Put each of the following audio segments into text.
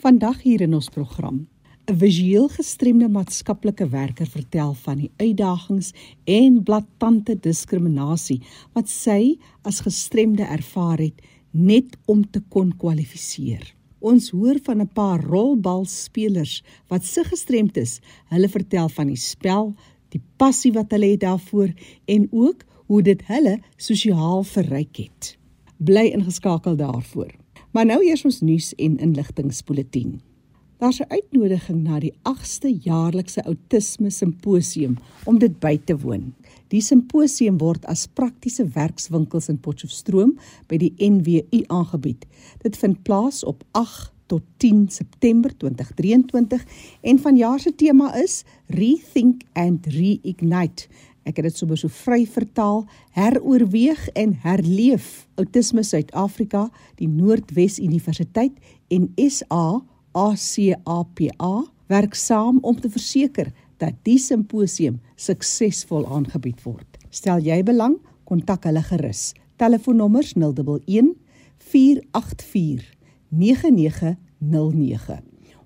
Vandag hier in ons program 'n visueel gestremde maatskaplike werker vertel van die uitdagings en blaatante diskriminasie wat sy as gestremde ervaar het net om te kon kwalifiseer. Ons hoor van 'n paar rolbalspelers wat se gestremd is. Hulle vertel van die spel, die passie wat hulle het daarvoor en ook hoe dit hulle sosiaal verryk het. Bly ingeskakel daarvoor. Maar nou eers ons nuus en inligtingspulsatie. Daar's 'n uitnodiging na die 8ste jaarlikse outisme simposium om dit by te woon. Die simposium word as praktiese werkswinkels in Potchefstroom by die NWU aangebied. Dit vind plaas op 8 tot 10 September 2023 en vanjaar se tema is Rethink and Reignite. Ek het dit sommer so vry vertaal: heroorweeg en herleef Autisme Suid-Afrika, die Noordwes Universiteit en SA ACAPA werk saam om te verseker dat die simposium suksesvol aangebied word. Stel jy belang, kontak hulle gerus. Telefoonnommers 011 484 9909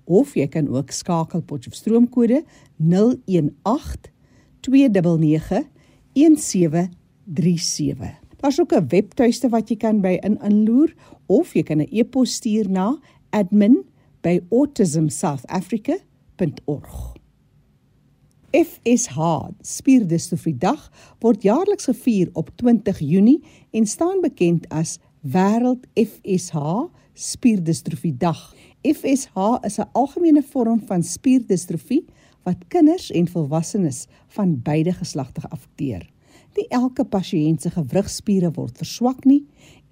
of jy kan ook skakel Potchefstroomkode 018 299 1737. Daar's ook 'n webtuiste wat jy kan by in inloer of jy kan 'n e-pos stuur na admin@autismsouthafrica.org. FSH Spierdistrofie Dag word jaarliks gevier op 20 Junie en staan bekend as Wêreld FSH Spierdistrofie Dag. FSH is 'n algemene vorm van spierdistrofie wat kinders en volwassenes van beide geslagte affekteer. Nie elke pasiënt se gewrigspiere word verswak nie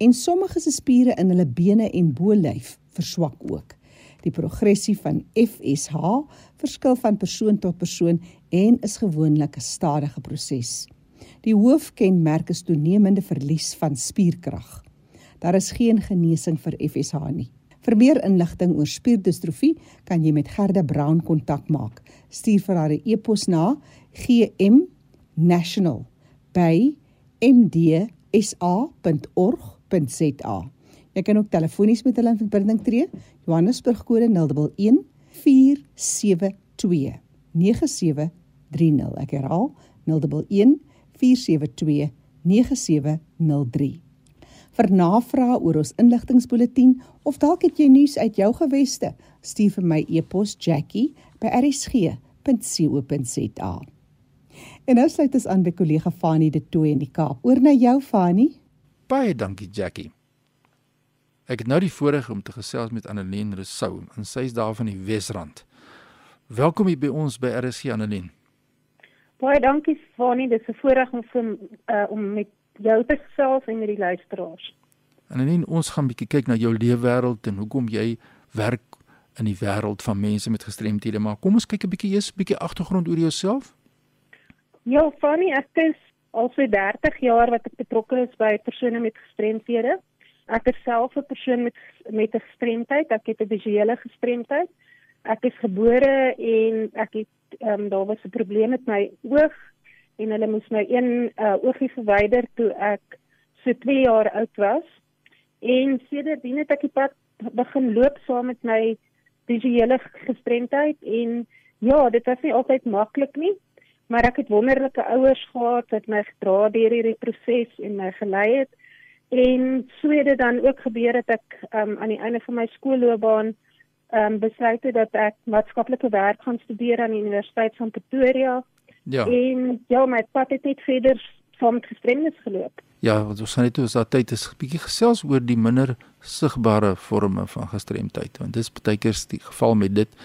en sommige se spiere in hulle bene en bo-lyf verswak ook. Die progressie van FSH verskil van persoon tot persoon en is gewoonlik 'n stadige proses. Die hoofkenmerk is toenemende verlies van spierkrag. Daar is geen genesing vir FSH nie. Vir meer inligting oor spierdistrofie kan jy met Gerda Brown kontak maak. Stuur vir haar 'n e-pos na gm@mdsa.org.za. Jy kan ook telefonies met hulle in verbinding tree. Johannesburg kode 011 472 9730. Ek herhaal 011 472 9703 vir navrae oor ons inligtingspulsatie of dalk het jy nuus uit jou geweste, stuur vir my e-pos jackie@rsg.co.za. En nou sluit ons aan by kollega Fanie de Tooy in die Kaap. Oor na jou Fanie. Baie dankie Jackie. Ek het nou die voorreg om te gesels met Annelien Rousseau en sy is daar van die Wesrand. Welkom hier by ons by RSG Annelien. Baie dankie Fanie, dis 'n voorreg om uh, om met jou te gesels en die luisteraars. En dan ons gaan 'n bietjie kyk na jou leefwêreld en hoekom jy werk in die wêreld van mense met gestremthede, maar kom ons kyk 'n bietjie eers 'n bietjie agtergrond oor jouself. Ja, Fanny, ek is al so 30 jaar wat ek betrokke is by persone met gestremthede. Ek is self 'n persoon met met 'n gestremdheid, ek het 'n visuele gestremdheid. Ek is gebore en ek het ehm um, daar was 'n probleem met my oog en hulle moes my een uh, oogie verwyder toe ek so 2 jaar oud was. En sedertdien het ek die pad begin loop saam met my visuele gestremdheid en ja, dit was nie altyd maklik nie, maar ek het wonderlike ouers gehad wat my gedra deur hierdie proses en my gelei het. En so het dit dan ook gebeur dat ek um, aan die einde van my skoolloopbaan ehm um, besluit het dat ek maatskaplike werk gaan studeer aan die Universiteit van Pretoria Ja. En ja, my pad het net verder saam met gestremdes geloop. Ja, wat ons gaan net oor daai tyd is bietjie gesels oor die minder sigbare forme van gestremdheid want dis baie keer die geval met dit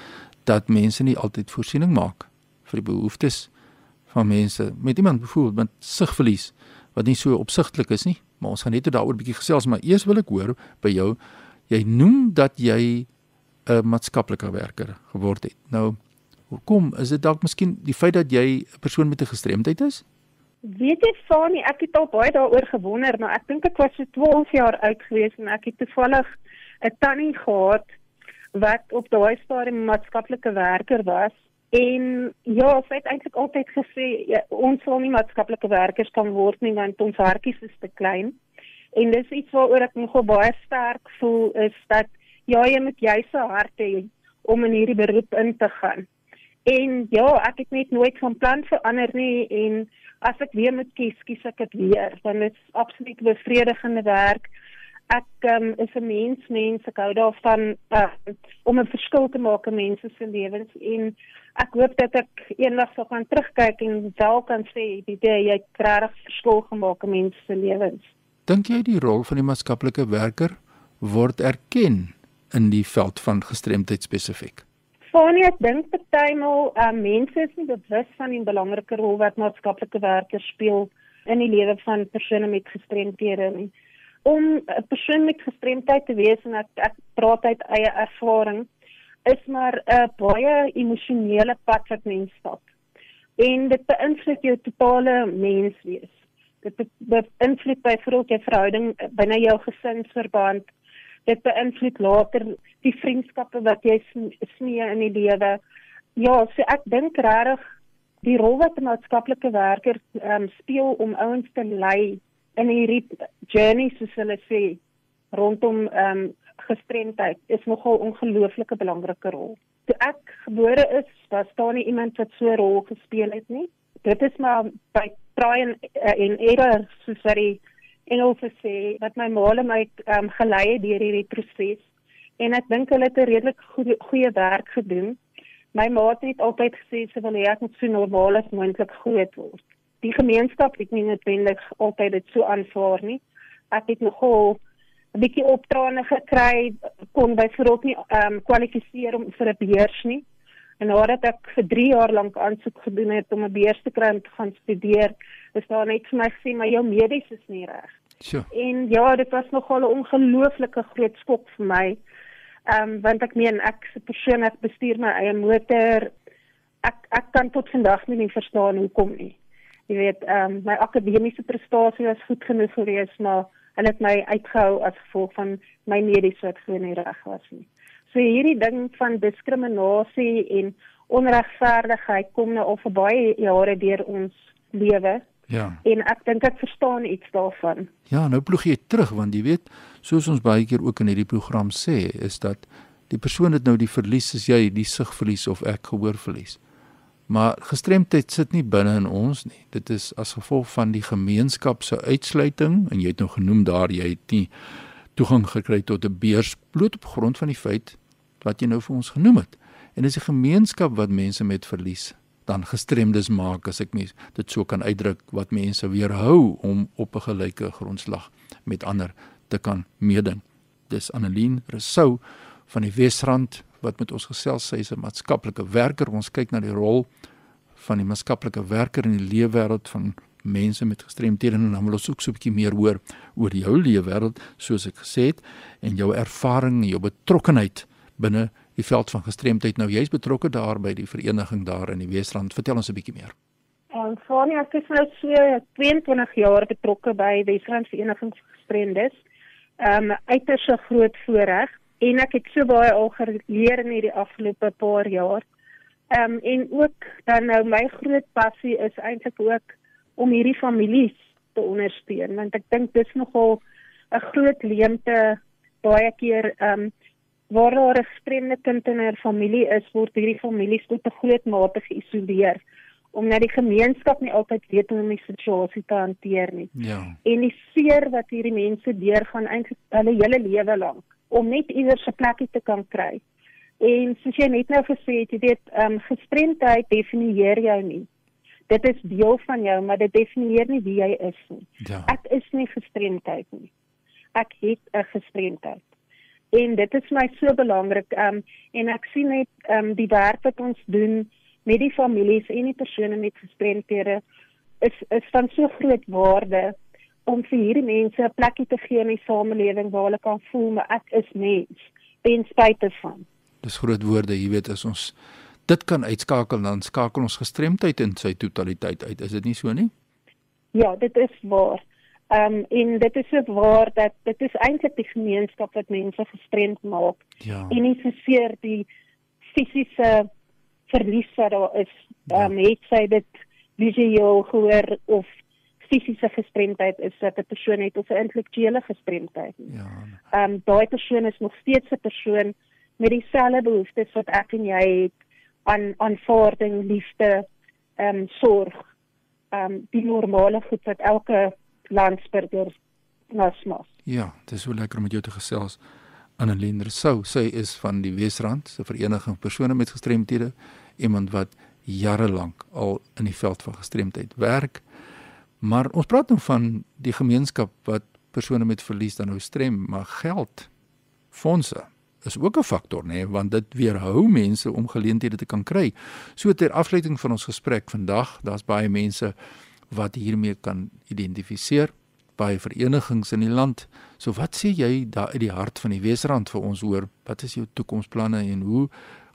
dat mense nie altyd voorsiening maak vir die behoeftes van mense met iemand byvoorbeeld met sigverlies wat nie so opsigtelik is nie maar ons gaan net daaroor 'n bietjie gesels maar eers wil ek hoor by jou jy noem dat jy 'n maatskaplike werker geword het nou Hoekom is dit dalk miskien die feit dat jy 'n persoon met 'n gestremdheid is? Weet jy Fani, ek het al baie daaroor gewonder, maar ek dink ek was so 12 jaar oud gewees en ek het toevallig 'n tannie gehad wat op daai stadium maatskaplike werker was. En ja, sy het eintlik altyd gesê ja, ons sal nie maatskaplike werkers kan word nie want ons hartjies is te klein. En dis iets waaroor ek nogal baie sterk voel is dat ja, jy moet jy se hart hê om in hierdie beroep in te gaan. En ja, ek het net nooit van plan verander nie en as ek weer moet kies, kies ek dit weer want dit is absoluut bevredigende werk. Ek um, is 'n mens, mens, ek hou daarvan uh, om 'n verskil te maak in mense se lewens en ek hoop dat ek eendag sal kan terugkyk en wel kan sê jy het regtig verskil gemaak in mense se lewens. Dink jy die rol van die maatskaplike werker word erken in die veld van gestremdheid spesifiek? Fanie, ek dink partymal uh, mense is nie bewus van die belangrike rol wat maatskaplike werkers speel in die lewe van persone met gestremthede nie. Om 'n persoon met gestremdheid te wees en ek, ek praat uit eie ervaring is maar 'n baie emosionele pad wat mens stap. En dit beïnvloed jou totale menswees. Dit beïnvloed byvoorbeeld jou verhouding binne jou gesinsverband, dit beïnvloed later die vriendskappe wat jy smee in die lewe. Ja, so ek dink regtig die rol wat 'n maatskaplike werker um, speel om ouens te lei in hierdie journey soos hulle sê rondom ehm um, gestremdheid is nogal 'n ongelooflike belangrike rol. Toe ek gebore is, was daar nie iemand wat so 'n rol gespeel het nie. Dit is maar by try en en error soos wat die Engels sê wat my maale my um, gelei het deur hierdie proses en ek dink hulle het 'n redelik goeie goeie werk gedoen. My ma het altyd gesê sy wil hê ek moet so normaal as moontlik groot word. Die gemeenskap het nie noodwendig altyd dit so aanvaar nie. Ek het nogal 'n bietjie opdraande gekry kon byvoorbeeld nie ehm um, kwalifiseer om vir 'n beurs nie. En nadat ek vir 3 jaar lank aansoek gedoen het om 'n beurs te kry om te gaan studeer, is daar net vir my gesê maar jou medies is nie reg. Sure. En ja, dit was nogal 'n ongelooflike groot skok vir my. Ehm um, want ek meen ek se persoon het bestuur my eie motor. Ek ek kan tot vandag nie, nie verstaan hoekom nie. Jy weet, ehm um, my akademiese prestasie was goed genoeg geweest, maar hulle het my uitgehou as gevolg van my mediese wat gewoon nie reg was nie. So hierdie ding van diskriminasie en onregverdigheid kom nou al vir baie jare deur ons lewe Ja. En ek dink ek verstaan iets daarvan. Ja, nou ploeg jy terug want jy weet, soos ons baie keer ook in hierdie program sê, is dat die persoon het nou die verlies as jy die sig verlies of ek gehoor verlies. Maar gestremdheid sit nie binne in ons nie. Dit is as gevolg van die gemeenskap se uitsluiting en jy het nou genoem daar jy het nie toegang gekry tot 'n beurs bloot op grond van die feit wat jy nou vir ons genoem het. En dis 'n gemeenskap wat mense met verlies dan gestremdes maak as ek mens dit so kan uitdruk wat mense weerhou om op 'n gelyke grondslag met ander te kan meeding. Dis Annelien Resou van die Wesrand wat met ons gesels sy is 'n maatskaplike werker. Ons kyk na die rol van die maatskaplike werker in die leefwêreld van mense met gestremthede en dan wil ons ook so 'n bietjie meer hoor oor jou leefwêreld soos ek gesê het en jou ervaring en jou betrokkenheid binne die veld van gestremdheid. Nou jy's betrokke daar by die vereniging daar in die Wesrand. Vertel ons 'n bietjie meer. En Fanie, ek is nou so 22 jaar betrokke by Wesrand Vereniging vir Gestremdes. Ehm um, uiters 'n groot voorreg en ek het so baie al geleer in hierdie afgelope paar jaar. Ehm um, en ook dan nou my groot passie is eintlik ook om hierdie families te ondersteun want ek dink dis nogal 'n groot leemte baie keer ehm um, waar daar 'n gestremde kind in 'n familie is, word hierdie families tot 'n groot mate geïsoleer omdat die gemeenskap nie altyd weet hoe om die situasie te hanteer nie. Ja. En die seer wat hierdie mense deurgaan eintlik hulle hele lewe lank om net iewers 'n plekkie te kan kry. En soos jy net nou gesê het, jy weet, ehm um, gestremdheid definieer jou nie. Dit is deel van jou, maar dit definieer nie wie jy is nie. Ja. Ek is nie gestremdheid nie. Ek het 'n gestremdheid en dit is my so belangrik um en ek sien net um die werk wat ons doen met die families en die persone met gestremthede is is van so groot waarde om vir hierdie mense 'n plekkie te gee in die samelewing waar hulle kan voel maar ek is mens ten spyte van Dis groot woorde, jy weet as ons dit kan uitskakel dan skakel ons gestremdheid in sy totaliteit uit. Is dit nie so nie? Ja, dit is waar. Ehm um, en dit is so waar dat dit is eintlik die gemeenskap wat mense gestremd maak. Ja. En nie soseer die fisiese verlies wat daar is. Ja. Ehm um, het sy dit visueel gehoor of fisiese gestremdheid is dat 'n persoon het of 'n intellektuele gestremdheid. Ja. Ehm um, daai persoon is nog steeds 'n persoon met dieselfde behoeftes wat ek en jy het aan aanvaarding, liefde, ehm um, sorg, ehm um, die normale goed wat elke landsburger nasmas. Ja, dit is so lekker om met jou te gesels. Annelien Rousseau, sy is van die Wesrand, se vereniging persone met gestremthede, iemand wat jare lank al in die veld van gestremdheid werk. Maar ons praat nou van die gemeenskap wat persone met verlies dan nou strem, maar geld fondse is ook 'n faktor nê, nee, want dit weerhou mense om geleenthede te kan kry. So ter afsluiting van ons gesprek vandag, daar's baie mense wat hiermee kan identifiseer baie verenigings in die land. So wat sê jy daar uit die hart van die Wesrand vir ons hoor? Wat is jou toekomsplanne en hoe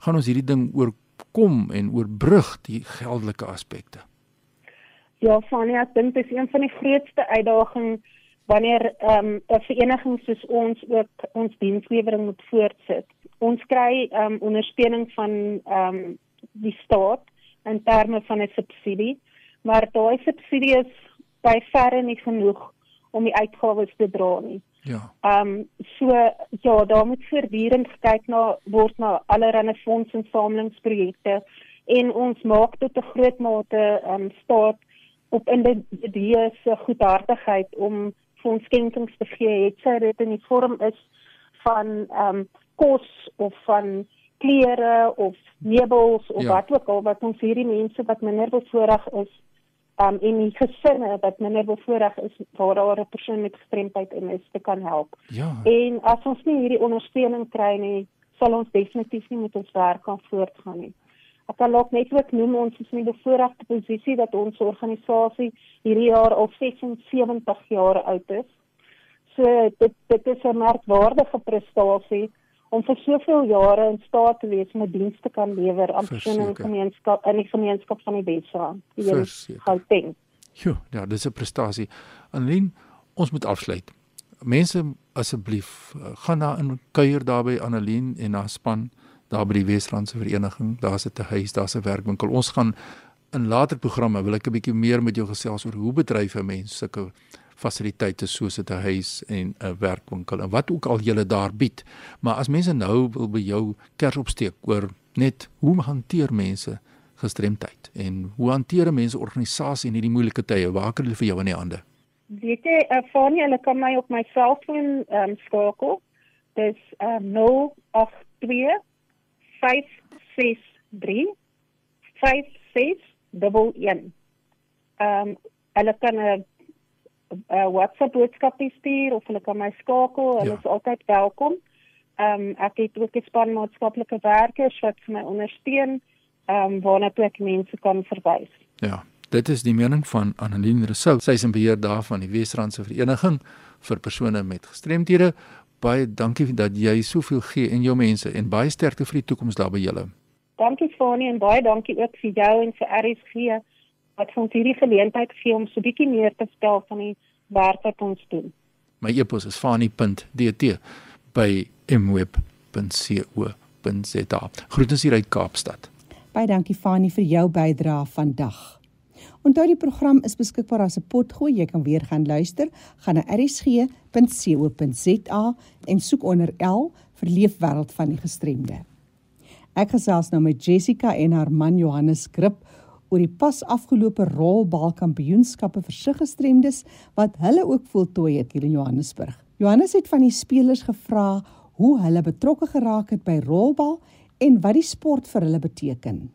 gaan ons hierdie ding oorkom en oorbrug die geldelike aspekte? Ja, Fania, ek dink dit is een van die grootste uitdagings wanneer ehm um, 'n vereniging soos ons ook ons dienslewering moet voortsit. Ons kry ehm um, ondersteuning van ehm um, die staat in terme van 'n subsidie, maar daai subsidie is by verre nie genoeg om die uitgawes te dra nie. Ja. Ehm um, so ja, daar moet voortdurend gekyk na word na allerlei fondsinsamelingsprojekte en ons maak tot 'n groot mate ehm um, staat op individue se goedhartigheid om fondskenkings te gee. Het sy dit in die vorm is van ehm um, kos of van klere of meubels of ja. wat ook al wat ons hierdie mense wat minder bevoorreg is um, en die gesinne wat minder bevoorreg is waar daar 'n persoon met gestremdheid in is te kan help. Ja. En as ons nie hierdie ondersteuning kry nie, sal ons definitief nie met ons werk kan voortgaan nie. Ek kan ook net ook noem ons is in die bevoorregte posisie dat ons organisasie hierdie jaar al 76 jaar oud is. So dit dit is 'n merkwaardige prestasie om vir soveel jare in staat te wees om 'n diens te kan lewer aan persone in gemeenskap in die gemeenskap van die Wesrand. Gauteng. Jo, ja, dis 'n prestasie. Anlien, ons moet afsluit. Mense asseblief eh, gaan na in kuier daar by Annelien en haar span daar by die Wesrandse vereniging. Daar's 'n huis, daar's 'n werkwinkel. Ons gaan in later programme wil ek 'n bietjie meer met jou gesels oor hoe bedryf 'n mens sulke fasiliteite soos 'n huis en 'n werkwinkel en wat ook al jy daar bied. Maar as mense nou wil by jou kers opsteek oor net hoe hanteer mense gestremdheid en hoe hanteer mense organisasie in hierdie moeilike tye? Waar kan hulle vir jou in die hande? Weet jy, uh, van julle kan my op my selfoon um, skakel. Dis uh, 082 563 5611. Ehm um, hulle kan 'n uh, WhatsApp boodskap stuur of hulle kan my skakel. Hulle ja. is altyd welkom. Ehm um, ek het ook 'n span maatskaplike werkers wat vir my ondersteun ehm um, waarna toe ek mense kan verwys. Ja. Dit is die mening van Annelien Rousseau. Sy is in beheer daarvan die Wesrandse vereniging vir persone met gestremthede. Baie dankie dat jy soveel gee en jou mense en baie sterkte vir die toekoms daar by julle. Dankie Fanie en baie dankie ook vir jou en vir RSG wat ons hierdie geleentheid gee om so bietjie meer te stel van die werk wat ons doen. My e-pos is fani.dt by mweb.co.za. Groetens hier uit Kaapstad. Baie dankie Fani vir jou bydrae vandag. Onthou die program is beskikbaar as 'n potgooi. Jy kan weer gaan luister. Gaan na rsg.co.za en soek onder L vir Leefwêreld van die Gestremde. Ek gesels nou met Jessica en haar man Johannes Grip oor die pas afgelope rolbal kampioenskappe vir sig gestremdes wat hulle ook voltooi het hier in Johannesburg. Johannes het van die spelers gevra hoe hulle betrokke geraak het by rolbal en wat die sport vir hulle beteken.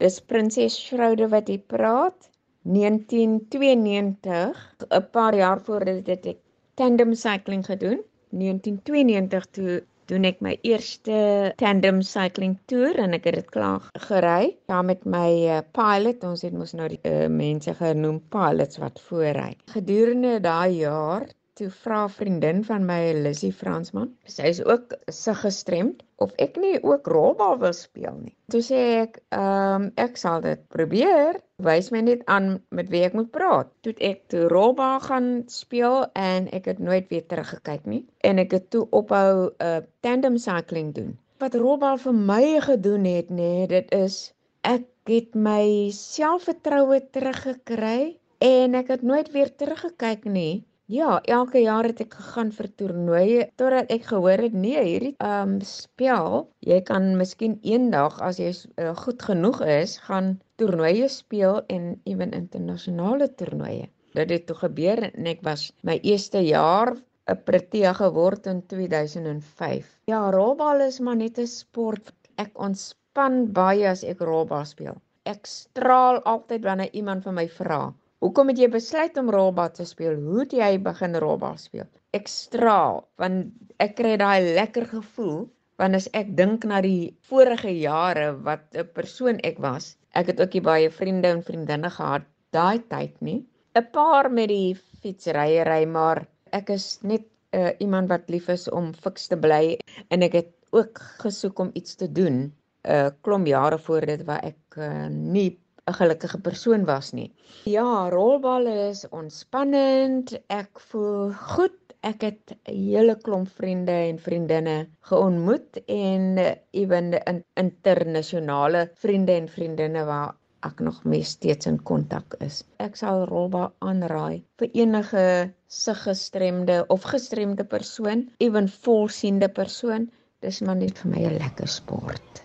Dis prinses Shroude wat hier praat. 1992, 'n paar jaar voor dit het ek tandem cycling gedoen. 1992 toe doen ek my eerste tandem cycling toer en ek het dit klaar gery. Saam met my uh, pilot ons het mos nou die uh, mense genoem pilots wat voorry. Gedurende daai jaar toe vra 'n vriendin van my Lissy Fransman sy is ook se gestremd of ek nie ook rolbal wil speel nie. Toe sê ek ehm um, ek sal dit probeer. Wys my net aan met wie ek moet praat. Toe ek toe rolbal gaan speel en ek het nooit weer teruggekyk nie en ek het toe ophou 'n uh, tandem cycling doen. Wat rolbal vir my gedoen het nê nee, dit is ek het my selfvertroue teruggekry en ek het nooit weer teruggekyk nie. Ja, elke jaar het ek gegaan vir toernooie totdat ek gehoor het nee, hierdie ehm um, spel, jy kan miskien eendag as jy uh, goed genoeg is, gaan toernooie speel en ewen internasionale toernooie. Dit het toe gebeur en ek was my eerste jaar 'n Protea geword in 2005. Ja, rolbal is maar net 'n sport. Ek ontspan baie as ek rolbal speel. Ek straal altyd wanneer iemand vir my vra Hoekom het jy besluit om rolbal te speel? Hoe het jy begin rolbal speel? Ek straal want ek kry daai lekker gevoel want as ek dink na die vorige jare wat 'n persoon ek was, ek het ook baie vriende en vriendinne gehad daai tyd nie. 'n Paar met die fietsryery, maar ek is net uh, iemand wat lief is om fiks te bly en ek het ook gesoek om iets te doen 'n uh, klomp jare voor dit waar ek uh, nie 'n gelukkige persoon was nie. Ja, rolbal is ontspannend. Ek voel goed. Ek het 'n hele klomp vriende en vriendinne geontmoet en ewen in internasionale vriende en vriendinne waar ek nog mee steeds in kontak is. Ek sal rolbal aanraai vir enige siggestremde of gestremde persoon, ewen volsiende persoon. Dis maar net vir my 'n lekker sport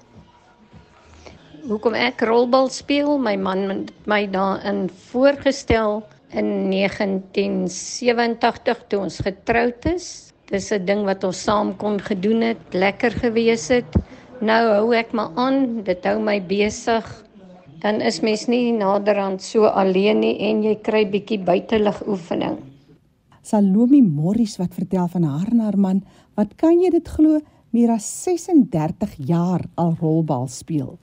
hoekom ek rolbal speel. My man het my daarin voorgestel in 1987 toe ons getroud is. Dis 'n ding wat ons saam kon gedoen het, lekker gewees het. Nou hou ek maar aan, dit hou my besig. Dan is mens nie naderhand so alleen nie en jy kry bietjie buitelug oefening. Salome Morris wat vertel van haar en haar man, wat kan jy dit glo, meer as 36 jaar al rolbal speel.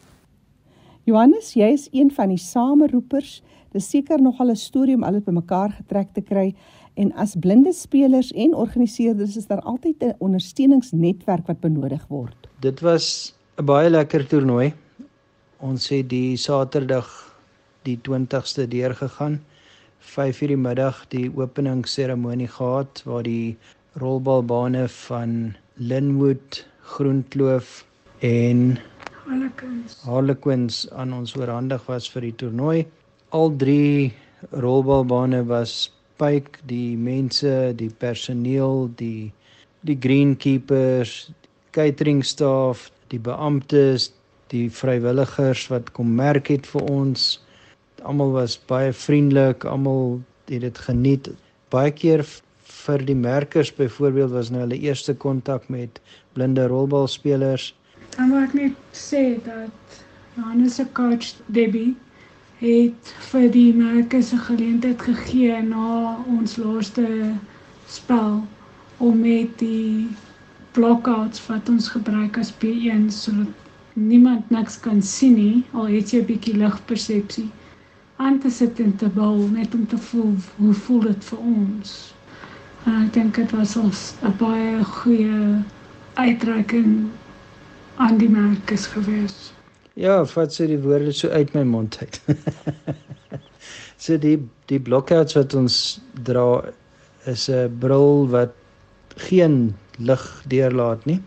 Johannes, jy is een van die sameroepers. Dis seker nogal 'n storie om alles bymekaar getrek te kry en as blinde spelers en organiseerders is daar altyd 'n ondersteuningsnetwerk wat benodig word. Dit was 'n baie lekker toernooi. Ons het die Saterdag die 20ste deurgegaan. 5:00 die middag die openingsseremonie gehad waar die rolbalbane van Linwood, Groenkloof en Harlequins. Harlequins aan ons oorhandig was vir die toernooi. Al drie rolbalbane was spyk die mense, die personeel, die die greenkeepers, catering staff, die beamptes, die vrywilligers wat kom merk het vir ons. Almal was baie vriendelik, almal het dit geniet. Baie keer vir die merkers byvoorbeeld was nou hulle eerste kontak met blinde rolbalspelers Dan wil ek net sê dat Johannes se coach Debbie het vir die merkers 'n geleentheid gegee na ons laaste spel om met die blockouts wat ons gebruik as P1 sodat niemand niks kan sien nie al het jy 'n bietjie ligpersepsie aan te sit en te bou net om te voel hoe voel dit vir ons. En ek dink dit was ons 'n baie goeie uitreiking aan die merk is gewees. Ja, vat sy die woorde so uit my mond uit. so die die blockouts wat ons dra is 'n bril wat geen lig deurlaat nie.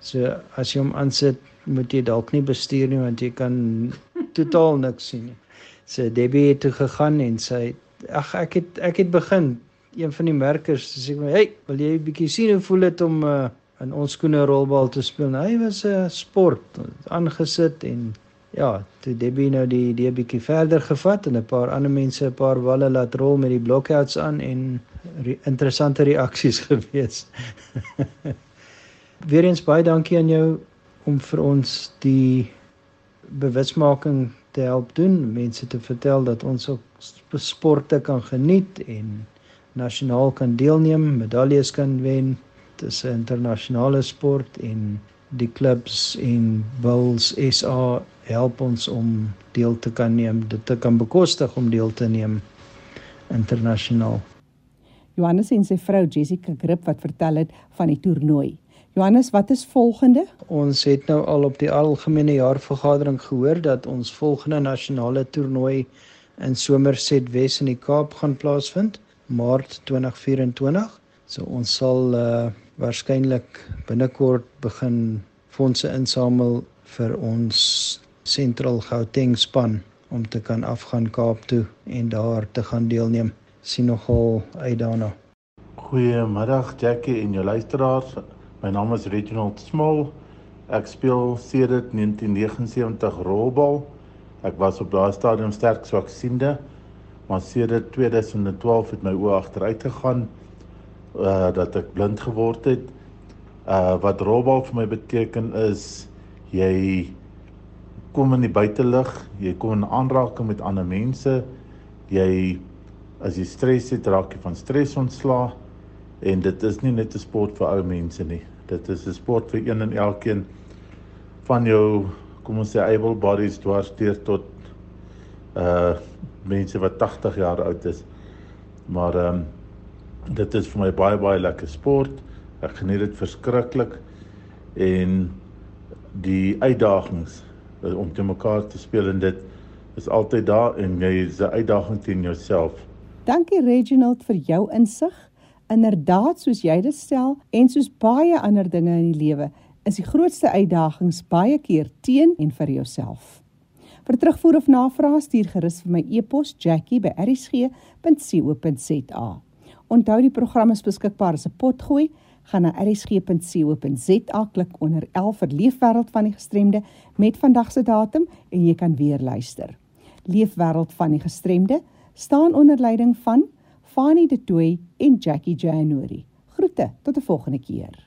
So as jy hom aansit, moet jy dalk nie bestuur nie want jy kan totaal niks sien nie. So Debbie het toe gegaan en sy ag ek het ek het begin een van die merkers sê my, "Hey, wil jy 'n bietjie sien hoe voel dit om uh, in ons skoene rolbal te speel. Nou, hy was 'n sport aangesit en ja, toe Debbie nou die die bietjie verder gevat en 'n paar ander mense 'n paar walle laat rol met die blockouts aan en re interessante reaksies gewees. Weerens baie dankie aan jou om vir ons die bewusmaking te help doen, mense te vertel dat ons op sporte kan geniet en nasionaal kan deelneem, medaljes kan wen dis 'n internasionale sport en die klubs en Bulls SA help ons om deel te kan neem, dit te kan bekostig om deel te neem internasionaal. Johannes en sy vrou Jessica Grip wat vertel het van die toernooi. Johannes, wat is volgende? Ons het nou al op die algemene jaarvergadering gehoor dat ons volgende nasionale toernooi in Somerset Wes in die Kaap gaan plaasvind, Maart 2024. So ons sal uh waarskynlik binnekort begin fondse insamel vir ons Central Gauteng span om te kan afgaan Kaap toe en daar te gaan deelneem. Sien nogal uit daarna. Goeiemiddag Jackie en jou luisteraars. My naam is Reginald Small. Ek speel sedert 1979 rolbal. Ek was op daardie stadium sterk swaksiende, maar sedert 2012 het my oë agteruit gegaan uh dat ek blind geword het. Uh wat rolbal vir my beteken is jy kom in die buitelug, jy kom in aanraking met ander mense. Jy as jy stres het, raak jy van stres ontslae en dit is nie net 'n sport vir ou mense nie. Dit is 'n sport vir een en elkeen van jou kom ons sê able bodies dwars deur tot uh mense wat 80 jaar oud is. Maar ehm um, dit is vir my baie baie lekker sport. Ek geniet dit verskriklik en die uitdagings om te mekaar te speel en dit is altyd daar en jy is 'n uitdaging teen jouself. Dankie Reginald vir jou insig. Inderdaad, soos jy dit stel en soos baie ander dinge in die lewe, is die grootste uitdagings baie keer teen en vir jouself. Vir terugvoer of navrae stuur gerus vir my e-pos jackie@rsg.co.za. Onthou die program is beskikbaar as 'n potgooi gaan na rsg.co.za klik onder 11 vir leefwêreld van die gestremde met vandag se datum en jy kan weer luister. Leefwêreld van die gestremde staan onder leiding van Fanie De Tooy en Jackie January. Groete tot 'n volgende keer.